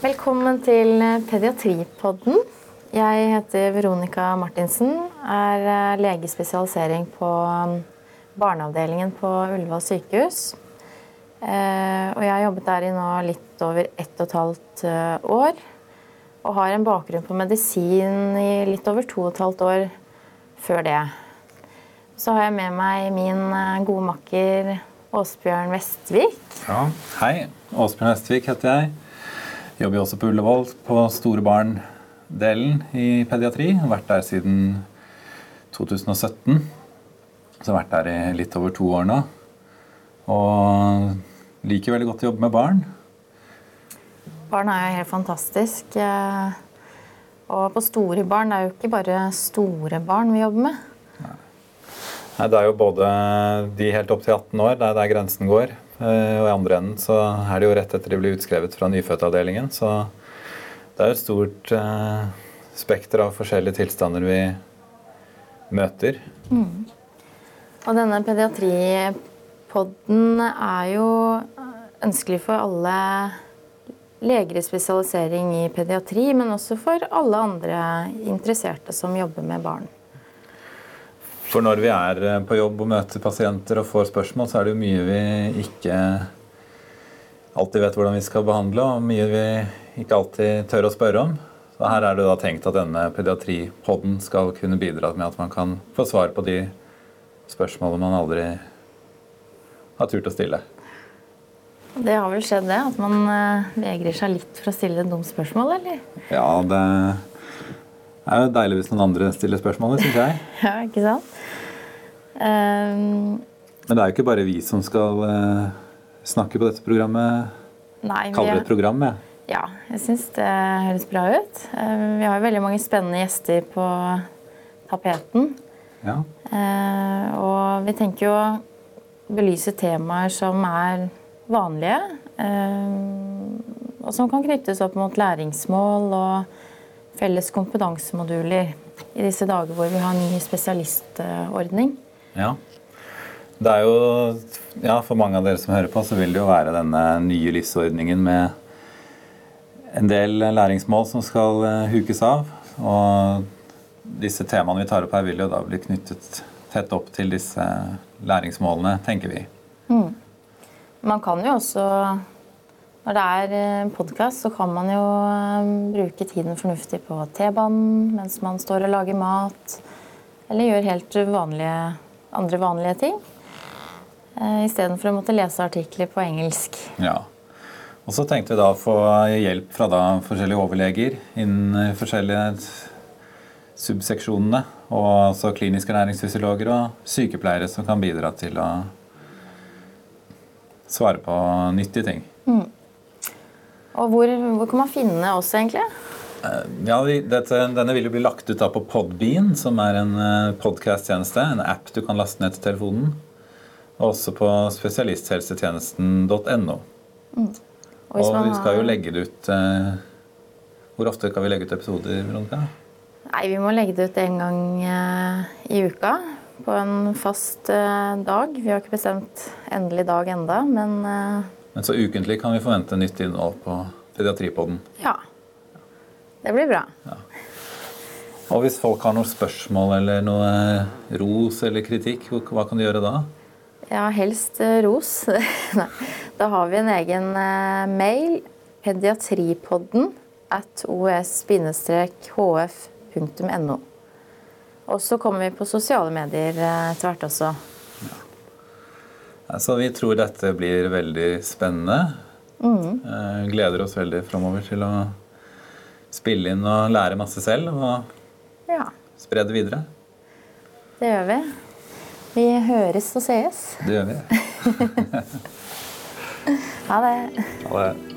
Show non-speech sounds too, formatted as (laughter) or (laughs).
Velkommen til Pediatripodden. Jeg heter Veronica Martinsen, er eh, legespesialisering på um, barneavdelingen på Ullevål sykehus. Eh, og jeg har jobbet der i nå litt over ett og et halvt eh, år. Og har en bakgrunn på medisin i litt over to og et halvt år før det. Så har jeg med meg min gode makker Åsbjørn Vestvik. Ja, Hei. Åsbjørn Vestvik heter jeg. Jobber også på Ullevål på store barn-delen i pediatri. Har vært der siden 2017. Så vært der i litt over to år nå. Og liker veldig godt å jobbe med barn. Barn er jo helt fantastisk. Eh, og på store barn det er jo ikke bare store barn vi jobber med. Nei, Det er jo både de helt opp til 18 år, det er der grensen går. Eh, og i andre enden så er det jo rett etter de blir utskrevet fra nyfødtavdelingen. Så det er et stort eh, spekter av forskjellige tilstander vi møter. Mm. Og denne pediatripodden er jo ønskelig for alle leger i spesialisering i pediatri, men også for alle andre interesserte som jobber med barn. For når vi er eh, på jobb og møter pasienter og får spørsmål, så er det jo mye vi ikke alltid vet hvordan vi skal behandle, og mye vi ikke alltid tør å spørre om. Så her er det da tenkt at denne pediatripodden skal kunne bidra med at man kan få svar på de spørsmålene man aldri har turt å stille. Det har vel skjedd, det? At man eh, vegrer seg litt for å stille et dumt spørsmål, eller? Ja, det det er jo deilig hvis noen andre stiller spørsmålet, syns jeg. (laughs) ja, ikke sant? Um, Men det er jo ikke bare vi som skal uh, snakke på dette programmet. Nei, Kaller det et program, jeg. Ja, jeg syns det høres bra ut. Uh, vi har jo veldig mange spennende gjester på tapeten. Ja. Uh, og vi tenker jo å belyse temaer som er vanlige. og som kan knyttes opp mot læringsmål og felles kompetansemoduler i disse dager hvor vi har ny spesialistordning. Ja. Det er jo, ja, For mange av dere som hører på, så vil det jo være denne nye LIS-ordningen med en del læringsmål som skal eh, hukes av. Og disse temaene vi tar opp her, vil jo da bli knyttet tett opp til disse læringsmålene, tenker vi. Mm. Man kan jo også når det er eh, podkast, så kan man jo eh, bruke tiden fornuftig på T-banen mens man står og lager mat. Eller gjør helt vanlige, andre vanlige ting. Eh, Istedenfor å måtte lese artikler på engelsk. Ja. Og så tenkte vi da å få hjelp fra da forskjellige overleger innen forskjellige subseksjonene. Og også kliniske næringsfysiologer og sykepleiere som kan bidra til å svare på nyttige ting. Mm. Og hvor, hvor, kan man finne oss, egentlig? Eh, ja, dette, Denne vil jo bli lagt ut da på Podbean, som er en eh, podkast-tjeneste. En app du kan laste ned til telefonen. Og også på spesialisthelsetjenesten.no. Mm. Og, og vi skal jo legge det ut eh, Hvor ofte kan vi legge ut episoder? Veronica? Nei, Vi må legge det ut en gang eh, i uka. På en fast eh, dag. Vi har ikke bestemt endelig dag enda, men eh, men så ukentlig kan vi forvente nytt innhold på Pediatripodden? Ja. Det blir bra. Ja. Og hvis folk har noen spørsmål eller noe ros eller kritikk, hva kan de gjøre da? Ja, helst eh, ros. (laughs) da har vi en egen eh, mail. Pediatripodden at os-hf.no. Og så kommer vi på sosiale medier eh, hvert også. Så vi tror dette blir veldig spennende. Mm. Eh, gleder oss veldig framover til å spille inn og lære masse selv. Og ja. spre det videre. Det gjør vi. Vi høres og sees. Det gjør vi. (laughs) ha det. Ha det.